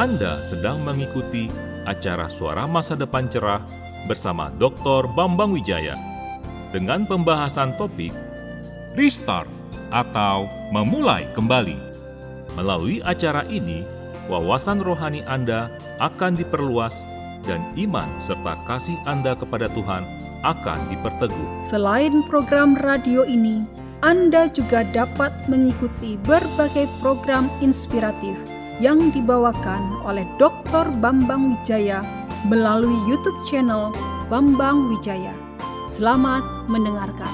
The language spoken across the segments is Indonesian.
Anda sedang mengikuti acara Suara Masa Depan Cerah bersama Dr. Bambang Wijaya dengan pembahasan topik Restart atau Memulai Kembali. Melalui acara ini, wawasan rohani Anda akan diperluas dan iman serta kasih Anda kepada Tuhan akan diperteguh. Selain program radio ini, Anda juga dapat mengikuti berbagai program inspiratif yang dibawakan oleh Dr. Bambang Wijaya melalui YouTube channel Bambang Wijaya. Selamat mendengarkan.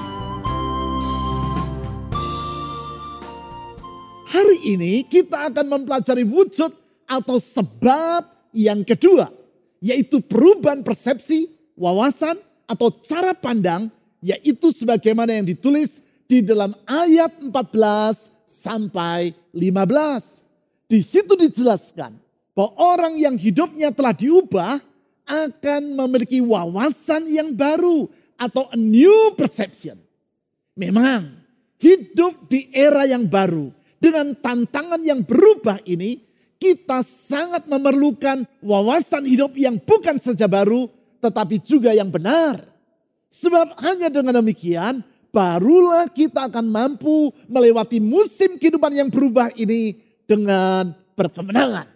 Hari ini kita akan mempelajari wujud atau sebab yang kedua, yaitu perubahan persepsi, wawasan, atau cara pandang, yaitu sebagaimana yang ditulis di dalam ayat 14 sampai 15. Di situ dijelaskan bahwa orang yang hidupnya telah diubah akan memiliki wawasan yang baru atau a new perception. Memang hidup di era yang baru dengan tantangan yang berubah ini kita sangat memerlukan wawasan hidup yang bukan saja baru tetapi juga yang benar. Sebab hanya dengan demikian barulah kita akan mampu melewati musim kehidupan yang berubah ini dengan berkemenangan.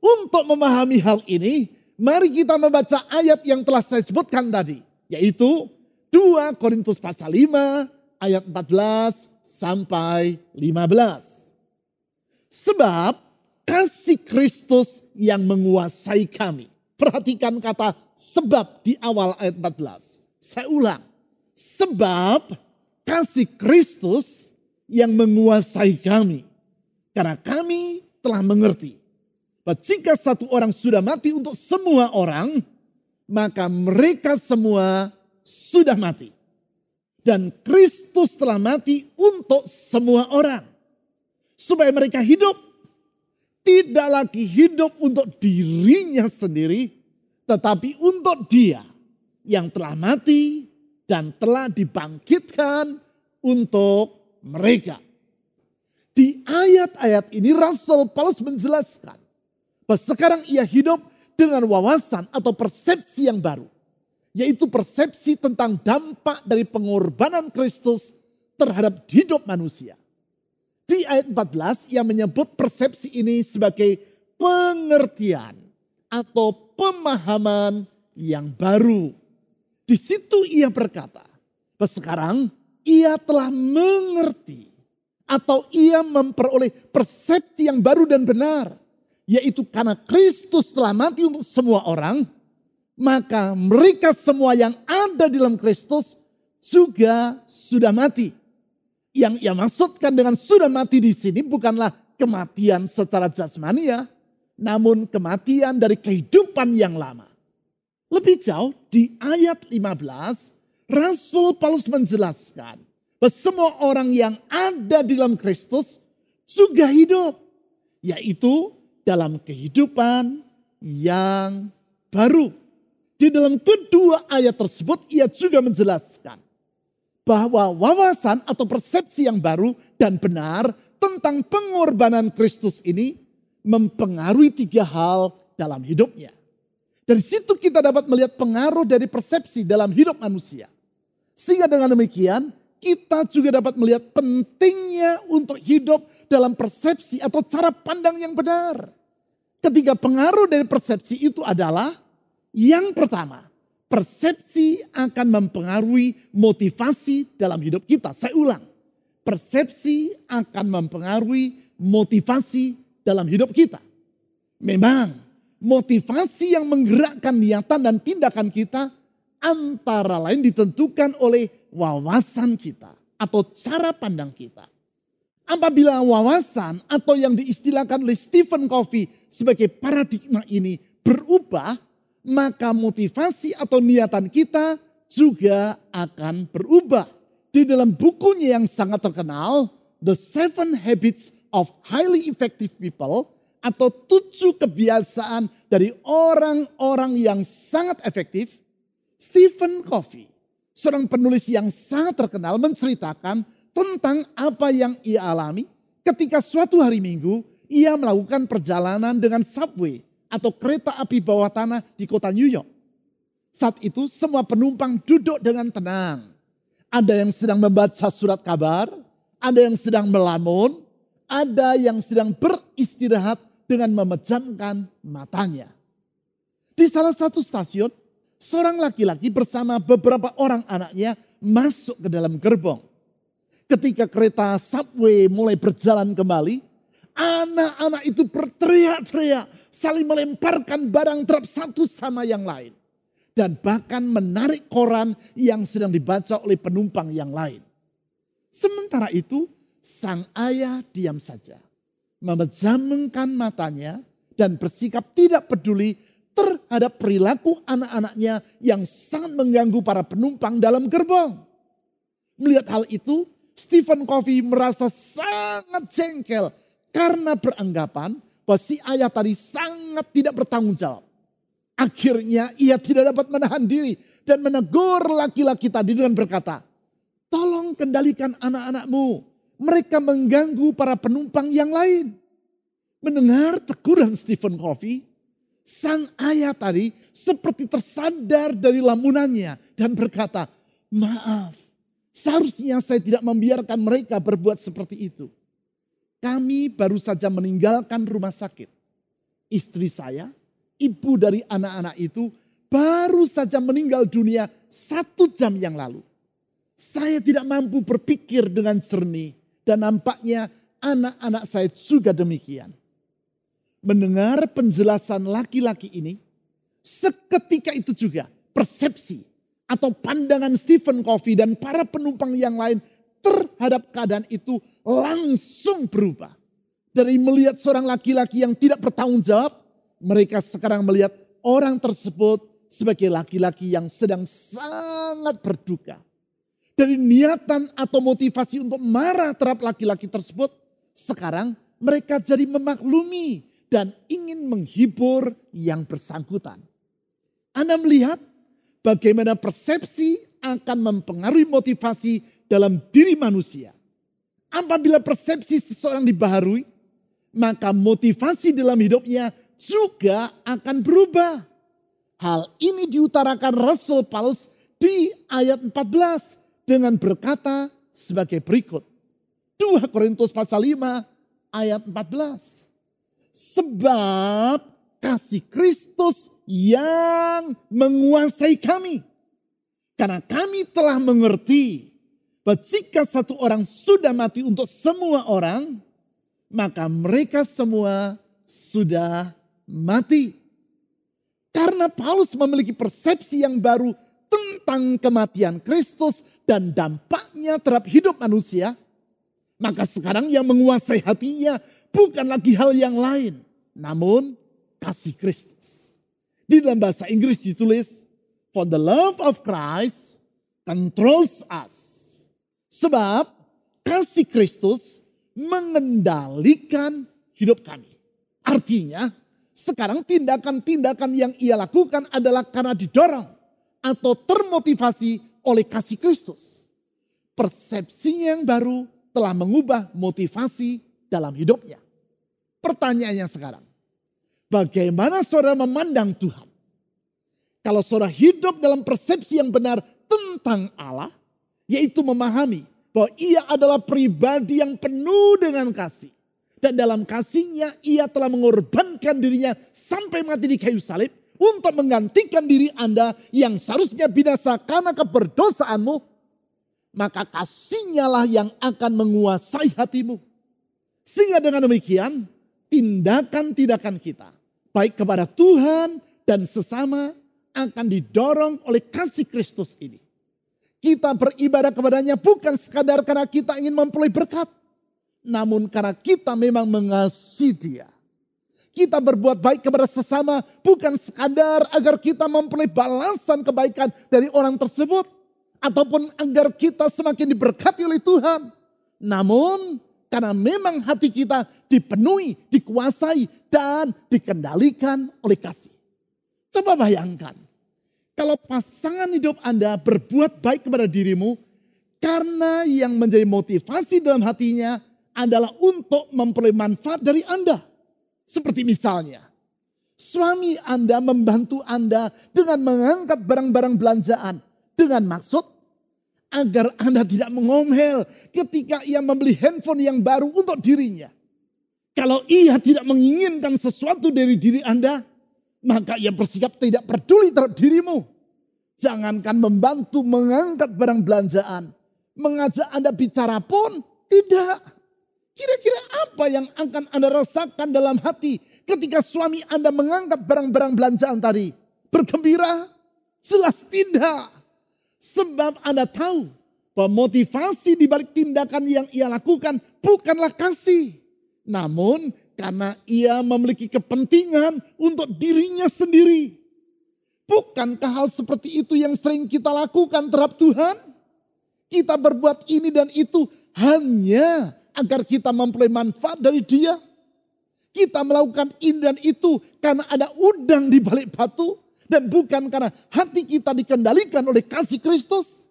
Untuk memahami hal ini, mari kita membaca ayat yang telah saya sebutkan tadi, yaitu 2 Korintus pasal 5 ayat 14 sampai 15. Sebab kasih Kristus yang menguasai kami. Perhatikan kata sebab di awal ayat 14. Saya ulang. Sebab kasih Kristus yang menguasai kami. Karena kami telah mengerti bahwa jika satu orang sudah mati untuk semua orang, maka mereka semua sudah mati. Dan Kristus telah mati untuk semua orang. Supaya mereka hidup. Tidak lagi hidup untuk dirinya sendiri. Tetapi untuk dia yang telah mati dan telah dibangkitkan untuk mereka. Di ayat-ayat ini Rasul Paulus menjelaskan bahwa sekarang ia hidup dengan wawasan atau persepsi yang baru. Yaitu persepsi tentang dampak dari pengorbanan Kristus terhadap hidup manusia. Di ayat 14 ia menyebut persepsi ini sebagai pengertian atau pemahaman yang baru. Di situ ia berkata, sekarang ia telah mengerti atau ia memperoleh persepsi yang baru dan benar. Yaitu karena Kristus telah mati untuk semua orang, maka mereka semua yang ada di dalam Kristus juga sudah mati. Yang ia maksudkan dengan sudah mati di sini bukanlah kematian secara jasmania, namun kematian dari kehidupan yang lama. Lebih jauh di ayat 15, Rasul Paulus menjelaskan bahwa semua orang yang ada di dalam Kristus juga hidup. Yaitu dalam kehidupan yang baru. Di dalam kedua ayat tersebut ia juga menjelaskan bahwa wawasan atau persepsi yang baru dan benar tentang pengorbanan Kristus ini mempengaruhi tiga hal dalam hidupnya. Dari situ kita dapat melihat pengaruh dari persepsi dalam hidup manusia. Sehingga dengan demikian kita juga dapat melihat pentingnya untuk hidup dalam persepsi atau cara pandang yang benar. Ketiga pengaruh dari persepsi itu adalah yang pertama, persepsi akan mempengaruhi motivasi dalam hidup kita. Saya ulang, persepsi akan mempengaruhi motivasi dalam hidup kita. Memang motivasi yang menggerakkan niatan dan tindakan kita antara lain ditentukan oleh wawasan kita atau cara pandang kita. Apabila wawasan atau yang diistilahkan oleh Stephen Covey sebagai paradigma ini berubah, maka motivasi atau niatan kita juga akan berubah. Di dalam bukunya yang sangat terkenal, The Seven Habits of Highly Effective People, atau tujuh kebiasaan dari orang-orang yang sangat efektif, Stephen Covey seorang penulis yang sangat terkenal menceritakan tentang apa yang ia alami ketika suatu hari minggu ia melakukan perjalanan dengan subway atau kereta api bawah tanah di kota New York. Saat itu semua penumpang duduk dengan tenang. Ada yang sedang membaca surat kabar, ada yang sedang melamun, ada yang sedang beristirahat dengan memejamkan matanya. Di salah satu stasiun, seorang laki-laki bersama beberapa orang anaknya masuk ke dalam gerbong. Ketika kereta subway mulai berjalan kembali, anak-anak itu berteriak-teriak, saling melemparkan barang truk satu sama yang lain. Dan bahkan menarik koran yang sedang dibaca oleh penumpang yang lain. Sementara itu, sang ayah diam saja. Memejamkan matanya dan bersikap tidak peduli terhadap perilaku anak-anaknya yang sangat mengganggu para penumpang dalam gerbong. Melihat hal itu, Stephen Covey merasa sangat jengkel karena beranggapan bahwa si ayah tadi sangat tidak bertanggung jawab. Akhirnya ia tidak dapat menahan diri dan menegur laki-laki tadi dengan berkata, tolong kendalikan anak-anakmu. Mereka mengganggu para penumpang yang lain. Mendengar teguran Stephen Covey, sang ayah tadi seperti tersadar dari lamunannya dan berkata, maaf, seharusnya saya tidak membiarkan mereka berbuat seperti itu. Kami baru saja meninggalkan rumah sakit. Istri saya, ibu dari anak-anak itu, baru saja meninggal dunia satu jam yang lalu. Saya tidak mampu berpikir dengan jernih dan nampaknya anak-anak saya juga demikian mendengar penjelasan laki-laki ini, seketika itu juga persepsi atau pandangan Stephen Covey dan para penumpang yang lain terhadap keadaan itu langsung berubah. Dari melihat seorang laki-laki yang tidak bertanggung jawab, mereka sekarang melihat orang tersebut sebagai laki-laki yang sedang sangat berduka. Dari niatan atau motivasi untuk marah terhadap laki-laki tersebut, sekarang mereka jadi memaklumi dan ingin menghibur yang bersangkutan. Anda melihat bagaimana persepsi akan mempengaruhi motivasi dalam diri manusia. Apabila persepsi seseorang dibaharui, maka motivasi dalam hidupnya juga akan berubah. Hal ini diutarakan Rasul Paulus di ayat 14 dengan berkata sebagai berikut. 2 Korintus pasal 5 ayat 14. Sebab kasih Kristus yang menguasai kami. Karena kami telah mengerti bahwa jika satu orang sudah mati untuk semua orang, maka mereka semua sudah mati. Karena Paulus memiliki persepsi yang baru tentang kematian Kristus dan dampaknya terhadap hidup manusia, maka sekarang yang menguasai hatinya bukan lagi hal yang lain, namun kasih Kristus. Di dalam bahasa Inggris ditulis, For the love of Christ controls us. Sebab kasih Kristus mengendalikan hidup kami. Artinya, sekarang tindakan-tindakan yang ia lakukan adalah karena didorong atau termotivasi oleh kasih Kristus. Persepsinya yang baru telah mengubah motivasi dalam hidupnya. Pertanyaannya sekarang, bagaimana saudara memandang Tuhan? Kalau saudara hidup dalam persepsi yang benar tentang Allah, yaitu memahami bahwa ia adalah pribadi yang penuh dengan kasih. Dan dalam kasihnya ia telah mengorbankan dirinya sampai mati di kayu salib untuk menggantikan diri Anda yang seharusnya binasa karena keberdosaanmu. Maka kasihnya lah yang akan menguasai hatimu. Sehingga dengan demikian tindakan-tindakan kita. Baik kepada Tuhan dan sesama akan didorong oleh kasih Kristus ini. Kita beribadah kepadanya bukan sekadar karena kita ingin memperoleh berkat. Namun karena kita memang mengasihi dia. Kita berbuat baik kepada sesama bukan sekadar agar kita memperoleh balasan kebaikan dari orang tersebut. Ataupun agar kita semakin diberkati oleh Tuhan. Namun karena memang hati kita dipenuhi, dikuasai, dan dikendalikan oleh kasih. Coba bayangkan, kalau pasangan hidup Anda berbuat baik kepada dirimu, karena yang menjadi motivasi dalam hatinya adalah untuk memperoleh manfaat dari Anda. Seperti misalnya, suami Anda membantu Anda dengan mengangkat barang-barang belanjaan dengan maksud agar Anda tidak mengomel ketika ia membeli handphone yang baru untuk dirinya. Kalau ia tidak menginginkan sesuatu dari diri Anda, maka ia bersikap tidak peduli terhadap dirimu. Jangankan membantu mengangkat barang belanjaan, mengajak Anda bicara pun tidak. Kira-kira apa yang akan Anda rasakan dalam hati ketika suami Anda mengangkat barang-barang belanjaan tadi? Bergembira? Jelas tidak. Sebab Anda tahu bahwa motivasi di balik tindakan yang ia lakukan bukanlah kasih. Namun karena ia memiliki kepentingan untuk dirinya sendiri. Bukankah hal seperti itu yang sering kita lakukan terhadap Tuhan? Kita berbuat ini dan itu hanya agar kita memperoleh manfaat dari dia. Kita melakukan ini dan itu karena ada udang di balik batu. Dan bukan karena hati kita dikendalikan oleh kasih Kristus.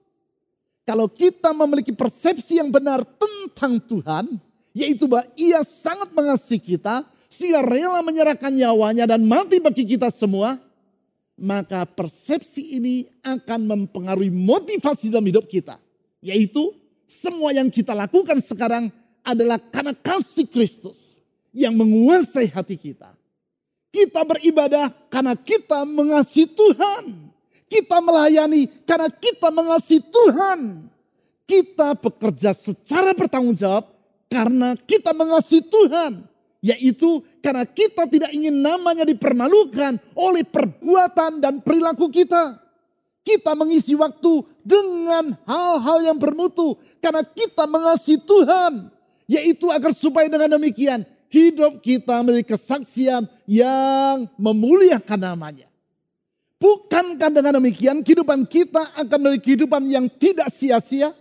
Kalau kita memiliki persepsi yang benar tentang Tuhan, yaitu bahwa ia sangat mengasihi kita, sehingga rela menyerahkan nyawanya dan mati bagi kita semua, maka persepsi ini akan mempengaruhi motivasi dalam hidup kita. Yaitu semua yang kita lakukan sekarang adalah karena kasih Kristus yang menguasai hati kita. Kita beribadah karena kita mengasihi Tuhan. Kita melayani karena kita mengasihi Tuhan. Kita bekerja secara bertanggung jawab karena kita mengasihi Tuhan. Yaitu karena kita tidak ingin namanya dipermalukan oleh perbuatan dan perilaku kita. Kita mengisi waktu dengan hal-hal yang bermutu karena kita mengasihi Tuhan. Yaitu agar supaya dengan demikian hidup kita memiliki kesaksian yang memuliakan namanya. Bukankah dengan demikian kehidupan kita akan memiliki kehidupan yang tidak sia-sia?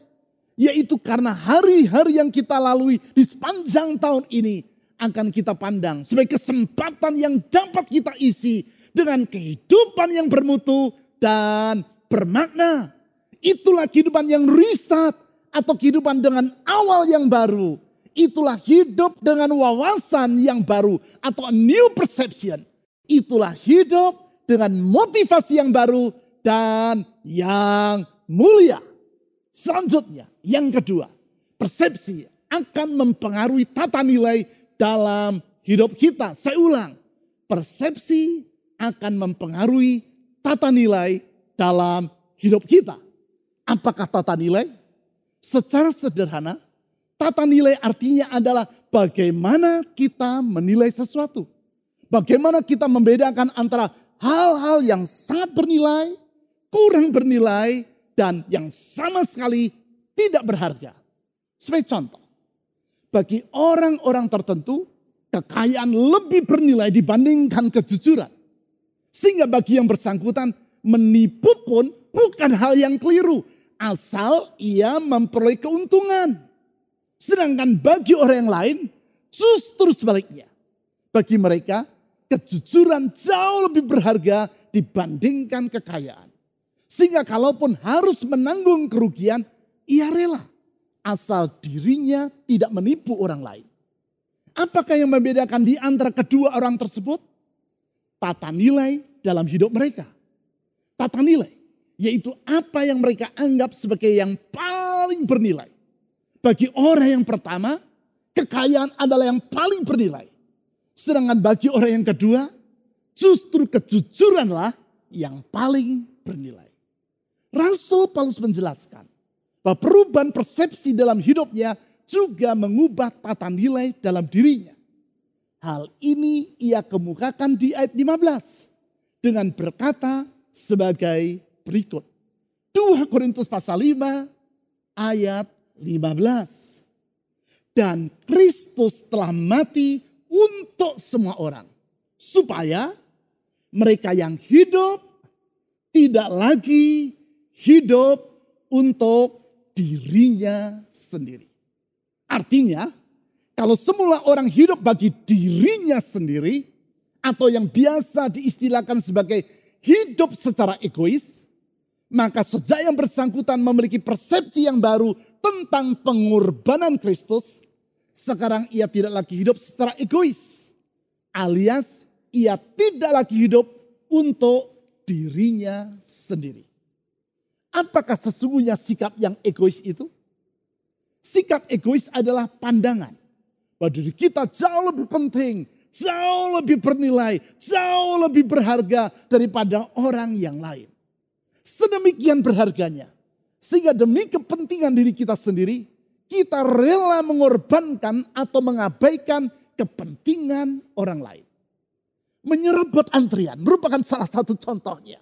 Yaitu karena hari-hari yang kita lalui di sepanjang tahun ini akan kita pandang sebagai kesempatan yang dapat kita isi dengan kehidupan yang bermutu dan bermakna. Itulah kehidupan yang restart atau kehidupan dengan awal yang baru Itulah hidup dengan wawasan yang baru atau new perception. Itulah hidup dengan motivasi yang baru dan yang mulia. Selanjutnya, yang kedua, persepsi akan mempengaruhi tata nilai dalam hidup kita. Saya ulang, persepsi akan mempengaruhi tata nilai dalam hidup kita. Apakah tata nilai? Secara sederhana, Tata nilai artinya adalah bagaimana kita menilai sesuatu. Bagaimana kita membedakan antara hal-hal yang sangat bernilai, kurang bernilai, dan yang sama sekali tidak berharga. Sebagai contoh, bagi orang-orang tertentu, kekayaan lebih bernilai dibandingkan kejujuran. Sehingga bagi yang bersangkutan, menipu pun bukan hal yang keliru. Asal ia memperoleh keuntungan. Sedangkan bagi orang yang lain justru sebaliknya. Bagi mereka kejujuran jauh lebih berharga dibandingkan kekayaan. Sehingga kalaupun harus menanggung kerugian, ia rela. Asal dirinya tidak menipu orang lain. Apakah yang membedakan di antara kedua orang tersebut? Tata nilai dalam hidup mereka. Tata nilai, yaitu apa yang mereka anggap sebagai yang paling bernilai. Bagi orang yang pertama, kekayaan adalah yang paling bernilai. Sedangkan bagi orang yang kedua, justru kejujuranlah yang paling bernilai. Rasul Paulus menjelaskan bahwa perubahan persepsi dalam hidupnya juga mengubah tata nilai dalam dirinya. Hal ini ia kemukakan di ayat 15 dengan berkata sebagai berikut. 2 Korintus pasal 5 ayat 15. Dan Kristus telah mati untuk semua orang. Supaya mereka yang hidup tidak lagi hidup untuk dirinya sendiri. Artinya, kalau semula orang hidup bagi dirinya sendiri, atau yang biasa diistilahkan sebagai hidup secara egois, maka sejak yang bersangkutan memiliki persepsi yang baru tentang pengorbanan Kristus, sekarang ia tidak lagi hidup secara egois. Alias ia tidak lagi hidup untuk dirinya sendiri. Apakah sesungguhnya sikap yang egois itu? Sikap egois adalah pandangan bahwa diri kita jauh lebih penting, jauh lebih bernilai, jauh lebih berharga daripada orang yang lain. Sedemikian berharganya. Sehingga demi kepentingan diri kita sendiri, kita rela mengorbankan atau mengabaikan kepentingan orang lain. Menyerobot antrian merupakan salah satu contohnya.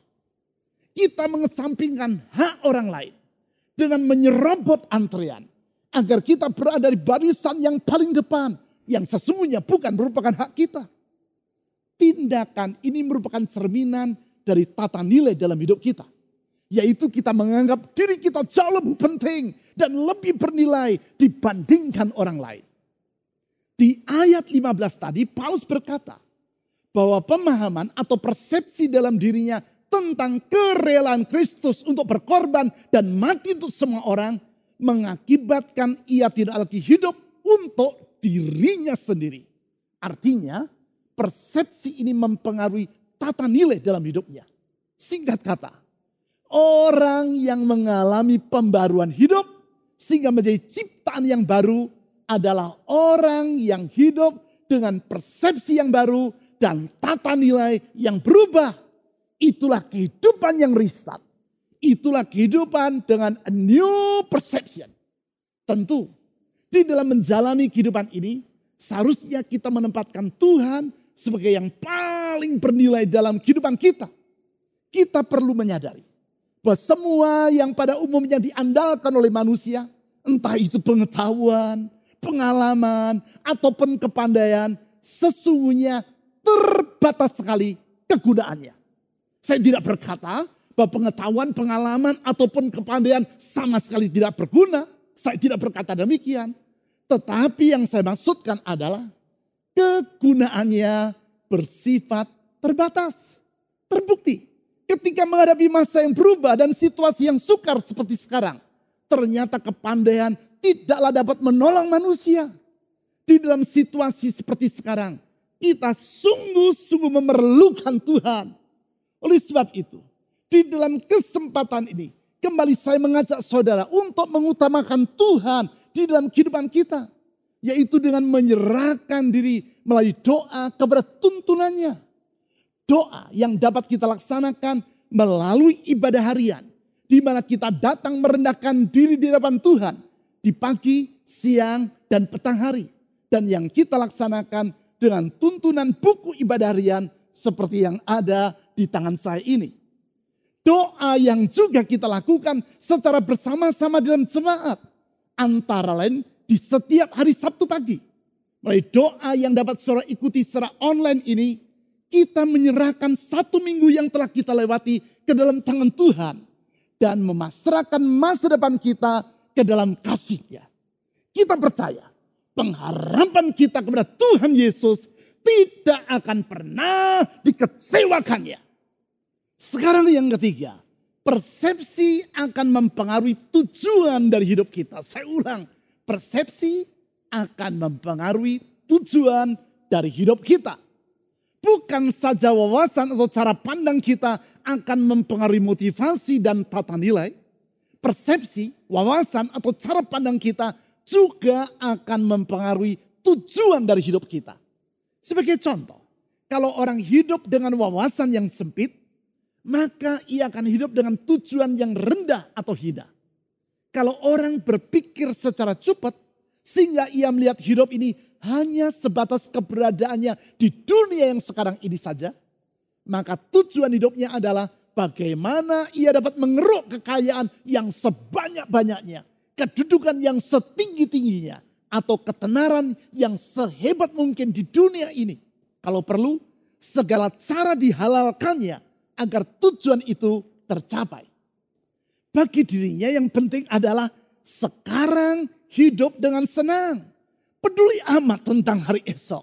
Kita mengesampingkan hak orang lain dengan menyerobot antrian agar kita berada di barisan yang paling depan yang sesungguhnya bukan merupakan hak kita. Tindakan ini merupakan cerminan dari tata nilai dalam hidup kita. Yaitu kita menganggap diri kita jauh lebih penting dan lebih bernilai dibandingkan orang lain. Di ayat 15 tadi Paulus berkata bahwa pemahaman atau persepsi dalam dirinya tentang kerelaan Kristus untuk berkorban dan mati untuk semua orang mengakibatkan ia tidak lagi hidup untuk dirinya sendiri. Artinya persepsi ini mempengaruhi tata nilai dalam hidupnya. Singkat kata, orang yang mengalami pembaruan hidup sehingga menjadi ciptaan yang baru adalah orang yang hidup dengan persepsi yang baru dan tata nilai yang berubah. Itulah kehidupan yang restart. Itulah kehidupan dengan a new perception. Tentu, di dalam menjalani kehidupan ini, seharusnya kita menempatkan Tuhan sebagai yang paling bernilai dalam kehidupan kita. Kita perlu menyadari semua yang pada umumnya diandalkan oleh manusia, entah itu pengetahuan, pengalaman, ataupun kepandaian, sesungguhnya terbatas sekali kegunaannya. Saya tidak berkata bahwa pengetahuan, pengalaman, ataupun kepandaian sama sekali tidak berguna. Saya tidak berkata demikian. Tetapi yang saya maksudkan adalah kegunaannya bersifat terbatas. Terbukti ketika menghadapi masa yang berubah dan situasi yang sukar seperti sekarang. Ternyata kepandaian tidaklah dapat menolong manusia. Di dalam situasi seperti sekarang, kita sungguh-sungguh memerlukan Tuhan. Oleh sebab itu, di dalam kesempatan ini, kembali saya mengajak saudara untuk mengutamakan Tuhan di dalam kehidupan kita. Yaitu dengan menyerahkan diri melalui doa kepada tuntunannya. Doa yang dapat kita laksanakan melalui ibadah harian. Di mana kita datang merendahkan diri di hadapan Tuhan. Di pagi, siang, dan petang hari. Dan yang kita laksanakan dengan tuntunan buku ibadah harian seperti yang ada di tangan saya ini doa yang juga kita lakukan secara bersama-sama dalam jemaat. Antara lain di setiap hari Sabtu pagi. Melalui doa yang dapat saudara ikuti secara online ini, kita menyerahkan satu minggu yang telah kita lewati ke dalam tangan Tuhan. Dan memasrahkan masa depan kita ke dalam kasihnya. Kita percaya pengharapan kita kepada Tuhan Yesus tidak akan pernah dikecewakannya. Sekarang yang ketiga, persepsi akan mempengaruhi tujuan dari hidup kita. Saya ulang, persepsi akan mempengaruhi tujuan dari hidup kita. Bukan saja wawasan atau cara pandang kita akan mempengaruhi motivasi dan tata nilai. Persepsi, wawasan atau cara pandang kita juga akan mempengaruhi tujuan dari hidup kita. Sebagai contoh, kalau orang hidup dengan wawasan yang sempit, maka ia akan hidup dengan tujuan yang rendah atau hina. Kalau orang berpikir secara cepat, sehingga ia melihat hidup ini hanya sebatas keberadaannya di dunia yang sekarang ini saja, maka tujuan hidupnya adalah bagaimana ia dapat mengeruk kekayaan yang sebanyak-banyaknya, kedudukan yang setinggi-tingginya, atau ketenaran yang sehebat mungkin di dunia ini. Kalau perlu, segala cara dihalalkannya agar tujuan itu tercapai. Bagi dirinya yang penting adalah sekarang hidup dengan senang. Peduli amat tentang hari esok.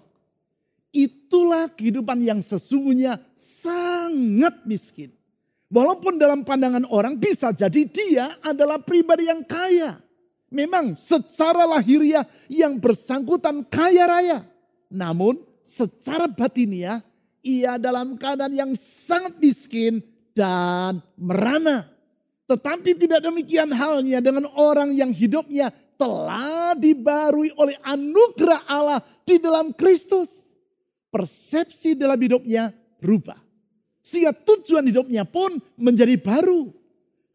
Itulah kehidupan yang sesungguhnya sangat miskin. Walaupun dalam pandangan orang bisa jadi dia adalah pribadi yang kaya. Memang secara lahiriah yang bersangkutan kaya raya. Namun secara batiniah ia dalam keadaan yang sangat miskin dan merana. Tetapi tidak demikian halnya dengan orang yang hidupnya telah dibarui oleh anugerah Allah di dalam Kristus. Persepsi dalam hidupnya berubah. Sehingga tujuan hidupnya pun menjadi baru.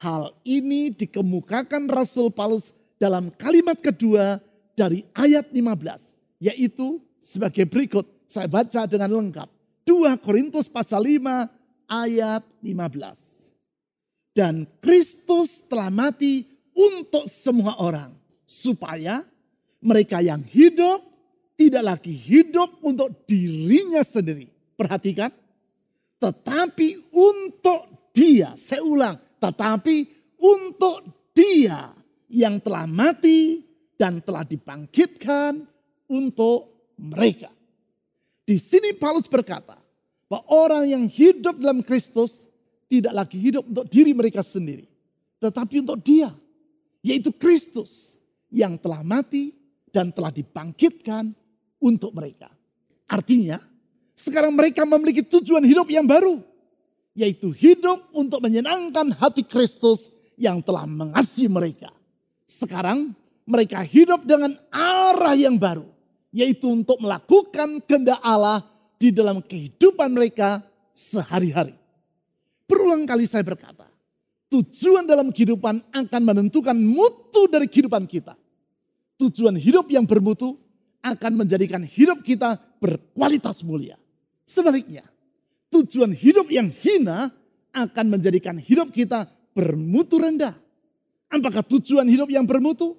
Hal ini dikemukakan Rasul Paulus dalam kalimat kedua dari ayat 15. Yaitu sebagai berikut. Saya baca dengan lengkap. 2 Korintus pasal 5 ayat 15. Dan Kristus telah mati untuk semua orang. Supaya mereka yang hidup tidak lagi hidup untuk dirinya sendiri. Perhatikan. Tetapi untuk dia, saya ulang. Tetapi untuk dia yang telah mati dan telah dibangkitkan untuk mereka. Di sini Paulus berkata bahwa orang yang hidup dalam Kristus tidak lagi hidup untuk diri mereka sendiri. Tetapi untuk dia. Yaitu Kristus yang telah mati dan telah dibangkitkan untuk mereka. Artinya sekarang mereka memiliki tujuan hidup yang baru. Yaitu hidup untuk menyenangkan hati Kristus yang telah mengasihi mereka. Sekarang mereka hidup dengan arah yang baru. Yaitu untuk melakukan kehendak Allah di dalam kehidupan mereka sehari-hari. Berulang kali saya berkata, tujuan dalam kehidupan akan menentukan mutu dari kehidupan kita. Tujuan hidup yang bermutu akan menjadikan hidup kita berkualitas mulia. Sebaliknya, tujuan hidup yang hina akan menjadikan hidup kita bermutu rendah. Apakah tujuan hidup yang bermutu?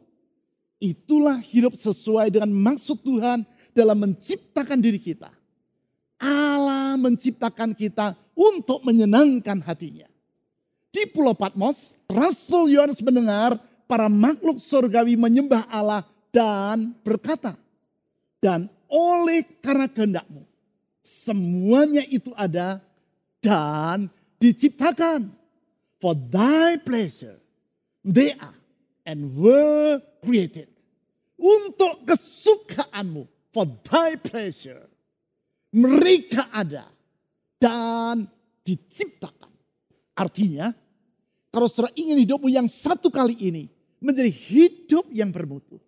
Itulah hidup sesuai dengan maksud Tuhan dalam menciptakan diri kita. Allah menciptakan kita untuk menyenangkan hatinya. Di Pulau Patmos, Rasul Yohanes mendengar para makhluk surgawi menyembah Allah dan berkata, dan oleh karena kehendakmu, semuanya itu ada dan diciptakan. For thy pleasure, they are and were created. Untuk kesukaanmu, for thy pleasure mereka ada dan diciptakan. Artinya, kalau saudara ingin hidupmu yang satu kali ini menjadi hidup yang bermutu,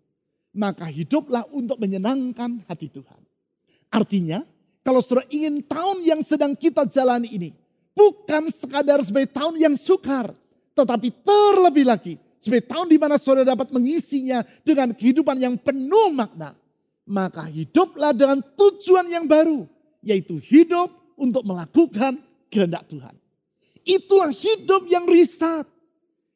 maka hiduplah untuk menyenangkan hati Tuhan. Artinya, kalau saudara ingin tahun yang sedang kita jalani ini, bukan sekadar sebagai tahun yang sukar, tetapi terlebih lagi sebagai tahun di mana saudara dapat mengisinya dengan kehidupan yang penuh makna maka hiduplah dengan tujuan yang baru, yaitu hidup untuk melakukan kehendak Tuhan. Itulah hidup yang riset,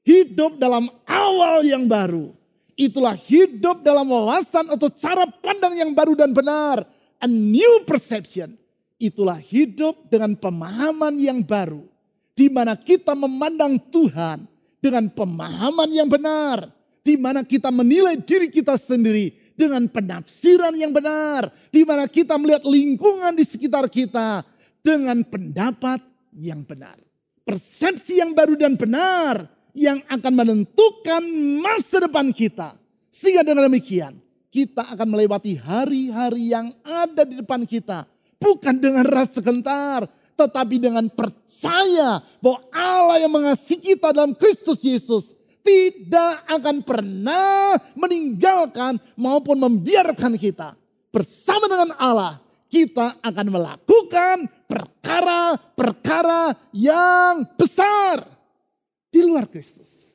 hidup dalam awal yang baru. Itulah hidup dalam wawasan atau cara pandang yang baru dan benar, a new perception. Itulah hidup dengan pemahaman yang baru, di mana kita memandang Tuhan dengan pemahaman yang benar, di mana kita menilai diri kita sendiri dengan penafsiran yang benar, di mana kita melihat lingkungan di sekitar kita dengan pendapat yang benar. Persepsi yang baru dan benar yang akan menentukan masa depan kita. Sehingga dengan demikian, kita akan melewati hari-hari yang ada di depan kita. Bukan dengan rasa gentar, tetapi dengan percaya bahwa Allah yang mengasihi kita dalam Kristus Yesus tidak akan pernah meninggalkan maupun membiarkan kita. Bersama dengan Allah, kita akan melakukan perkara-perkara yang besar di luar Kristus.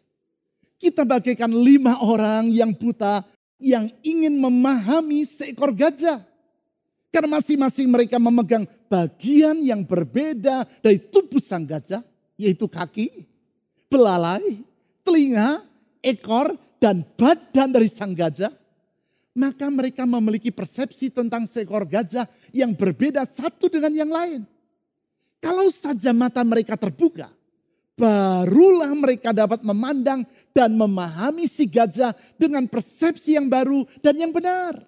Kita bagaikan lima orang yang buta yang ingin memahami seekor gajah. Karena masing-masing mereka memegang bagian yang berbeda dari tubuh sang gajah, yaitu kaki, belalai, telinga, ekor, dan badan dari sang gajah, maka mereka memiliki persepsi tentang seekor gajah yang berbeda satu dengan yang lain. Kalau saja mata mereka terbuka, barulah mereka dapat memandang dan memahami si gajah dengan persepsi yang baru dan yang benar.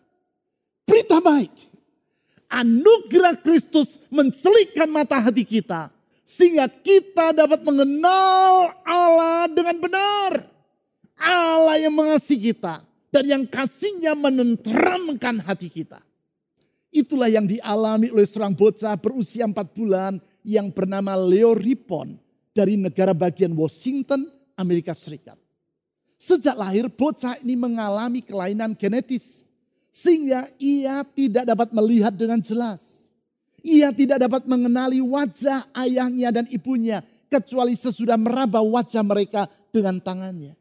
Berita baik, anugerah Kristus mencelikkan mata hati kita sehingga kita dapat mengenal Allah dengan benar. Allah yang mengasihi kita dan yang kasihnya menenteramkan hati kita. Itulah yang dialami oleh seorang bocah berusia empat bulan yang bernama Leo Ripon dari negara bagian Washington, Amerika Serikat. Sejak lahir bocah ini mengalami kelainan genetis sehingga ia tidak dapat melihat dengan jelas. Ia tidak dapat mengenali wajah ayahnya dan ibunya kecuali sesudah meraba wajah mereka dengan tangannya.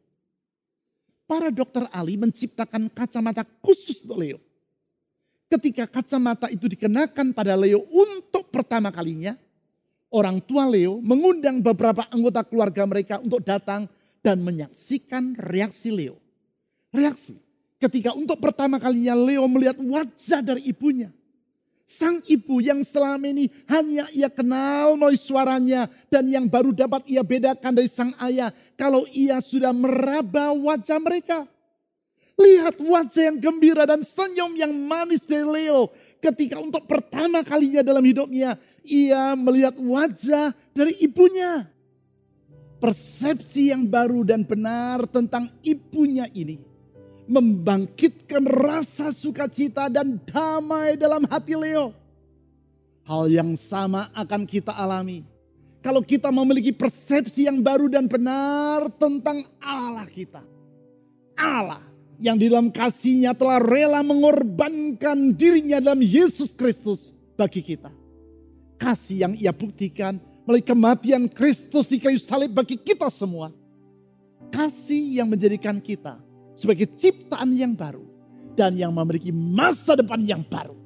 Para dokter ahli menciptakan kacamata khusus untuk Leo. Ketika kacamata itu dikenakan pada Leo untuk pertama kalinya, orang tua Leo mengundang beberapa anggota keluarga mereka untuk datang dan menyaksikan reaksi Leo. Reaksi ketika untuk pertama kalinya Leo melihat wajah dari ibunya. Sang ibu yang selama ini hanya ia kenal melalui suaranya dan yang baru dapat ia bedakan dari sang ayah kalau ia sudah meraba wajah mereka. Lihat wajah yang gembira dan senyum yang manis dari Leo ketika untuk pertama kalinya dalam hidupnya ia melihat wajah dari ibunya. Persepsi yang baru dan benar tentang ibunya ini membangkitkan rasa sukacita dan damai dalam hati Leo. Hal yang sama akan kita alami kalau kita memiliki persepsi yang baru dan benar tentang Allah kita. Allah yang di dalam kasihnya telah rela mengorbankan dirinya dalam Yesus Kristus bagi kita. Kasih yang ia buktikan melalui kematian Kristus di kayu salib bagi kita semua. Kasih yang menjadikan kita sebagai ciptaan yang baru dan yang memiliki masa depan yang baru.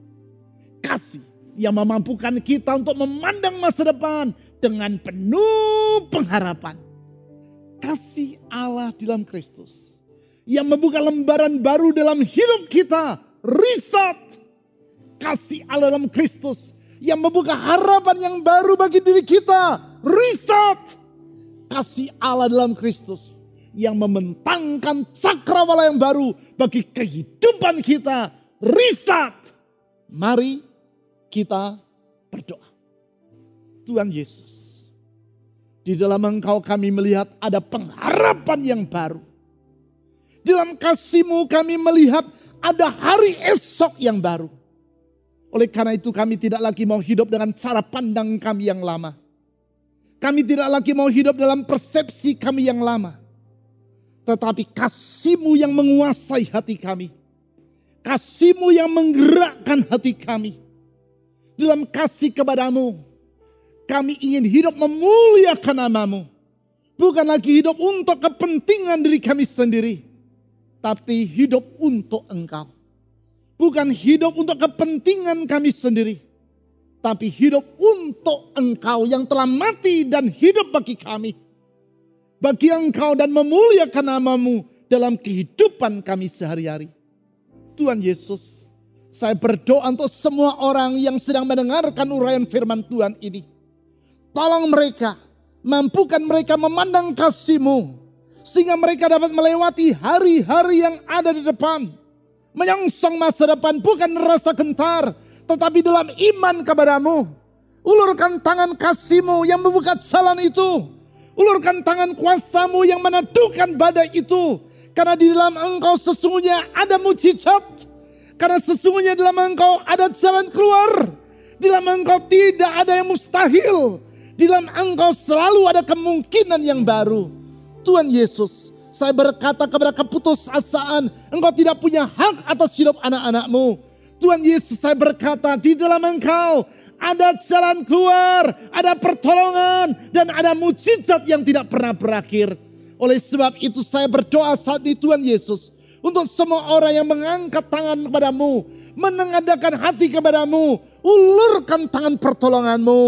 Kasih yang memampukan kita untuk memandang masa depan dengan penuh pengharapan. Kasih Allah di dalam Kristus yang membuka lembaran baru dalam hidup kita. Restart. Kasih Allah dalam Kristus yang membuka harapan yang baru bagi diri kita. Restart. Kasih Allah dalam Kristus yang membentangkan cakrawala yang baru bagi kehidupan kita. Restart. Mari kita berdoa. Tuhan Yesus, di dalam engkau kami melihat ada pengharapan yang baru. Dalam kasihmu kami melihat ada hari esok yang baru. Oleh karena itu kami tidak lagi mau hidup dengan cara pandang kami yang lama. Kami tidak lagi mau hidup dalam persepsi kami yang lama tetapi kasihmu yang menguasai hati kami. Kasihmu yang menggerakkan hati kami. Dalam kasih kepadamu, kami ingin hidup memuliakan namamu. Bukan lagi hidup untuk kepentingan diri kami sendiri. Tapi hidup untuk engkau. Bukan hidup untuk kepentingan kami sendiri. Tapi hidup untuk engkau yang telah mati dan hidup bagi kami bagi engkau dan memuliakan namamu dalam kehidupan kami sehari-hari. Tuhan Yesus, saya berdoa untuk semua orang yang sedang mendengarkan uraian firman Tuhan ini. Tolong mereka, mampukan mereka memandang kasih-Mu, sehingga mereka dapat melewati hari-hari yang ada di depan. Menyongsong masa depan bukan rasa gentar, tetapi dalam iman kepadamu. Ulurkan tangan kasih-Mu yang membuka jalan itu Ulurkan tangan kuasamu yang meneduhkan badai itu. Karena di dalam engkau sesungguhnya ada mujizat. Karena sesungguhnya di dalam engkau ada jalan keluar. Di dalam engkau tidak ada yang mustahil. Di dalam engkau selalu ada kemungkinan yang baru. Tuhan Yesus, saya berkata kepada keputusasaan, engkau tidak punya hak atas hidup anak-anakmu. Tuhan Yesus, saya berkata di dalam engkau ada jalan keluar, ada pertolongan, dan ada mujizat yang tidak pernah berakhir. Oleh sebab itu saya berdoa saat ini Tuhan Yesus. Untuk semua orang yang mengangkat tangan kepadamu. Menengadakan hati kepadamu. Ulurkan tangan pertolonganmu.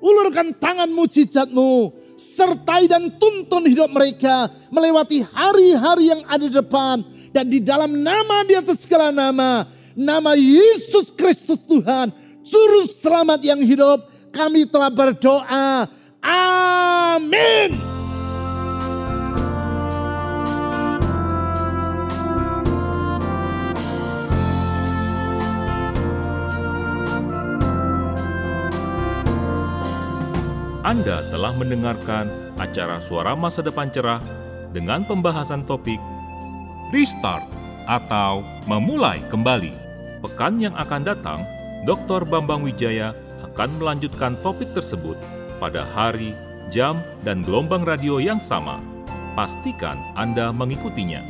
Ulurkan tangan mujizatmu. Sertai dan tuntun hidup mereka. Melewati hari-hari yang ada di depan. Dan di dalam nama di atas segala nama. Nama Yesus Kristus Tuhan Juru selamat yang hidup, kami telah berdoa. Amin. Anda telah mendengarkan acara Suara Masa Depan Cerah dengan pembahasan topik Restart atau Memulai Kembali. Pekan yang akan datang, Dr. Bambang Wijaya akan melanjutkan topik tersebut pada hari, jam, dan gelombang radio yang sama. Pastikan Anda mengikutinya.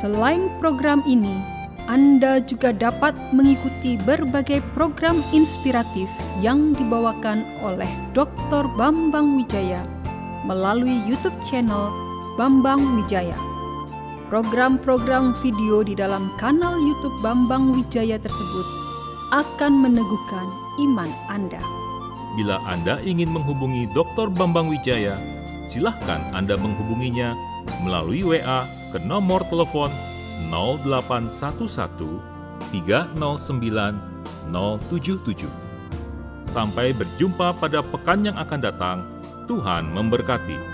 Selain program ini, Anda juga dapat mengikuti berbagai program inspiratif yang dibawakan oleh Dr. Bambang Wijaya melalui YouTube channel Bambang Wijaya. Program-program video di dalam kanal YouTube Bambang Wijaya tersebut akan meneguhkan iman Anda. Bila Anda ingin menghubungi Dr. Bambang Wijaya, silahkan Anda menghubunginya melalui WA ke nomor telepon 0811 309 077. Sampai berjumpa pada pekan yang akan datang. Tuhan memberkati.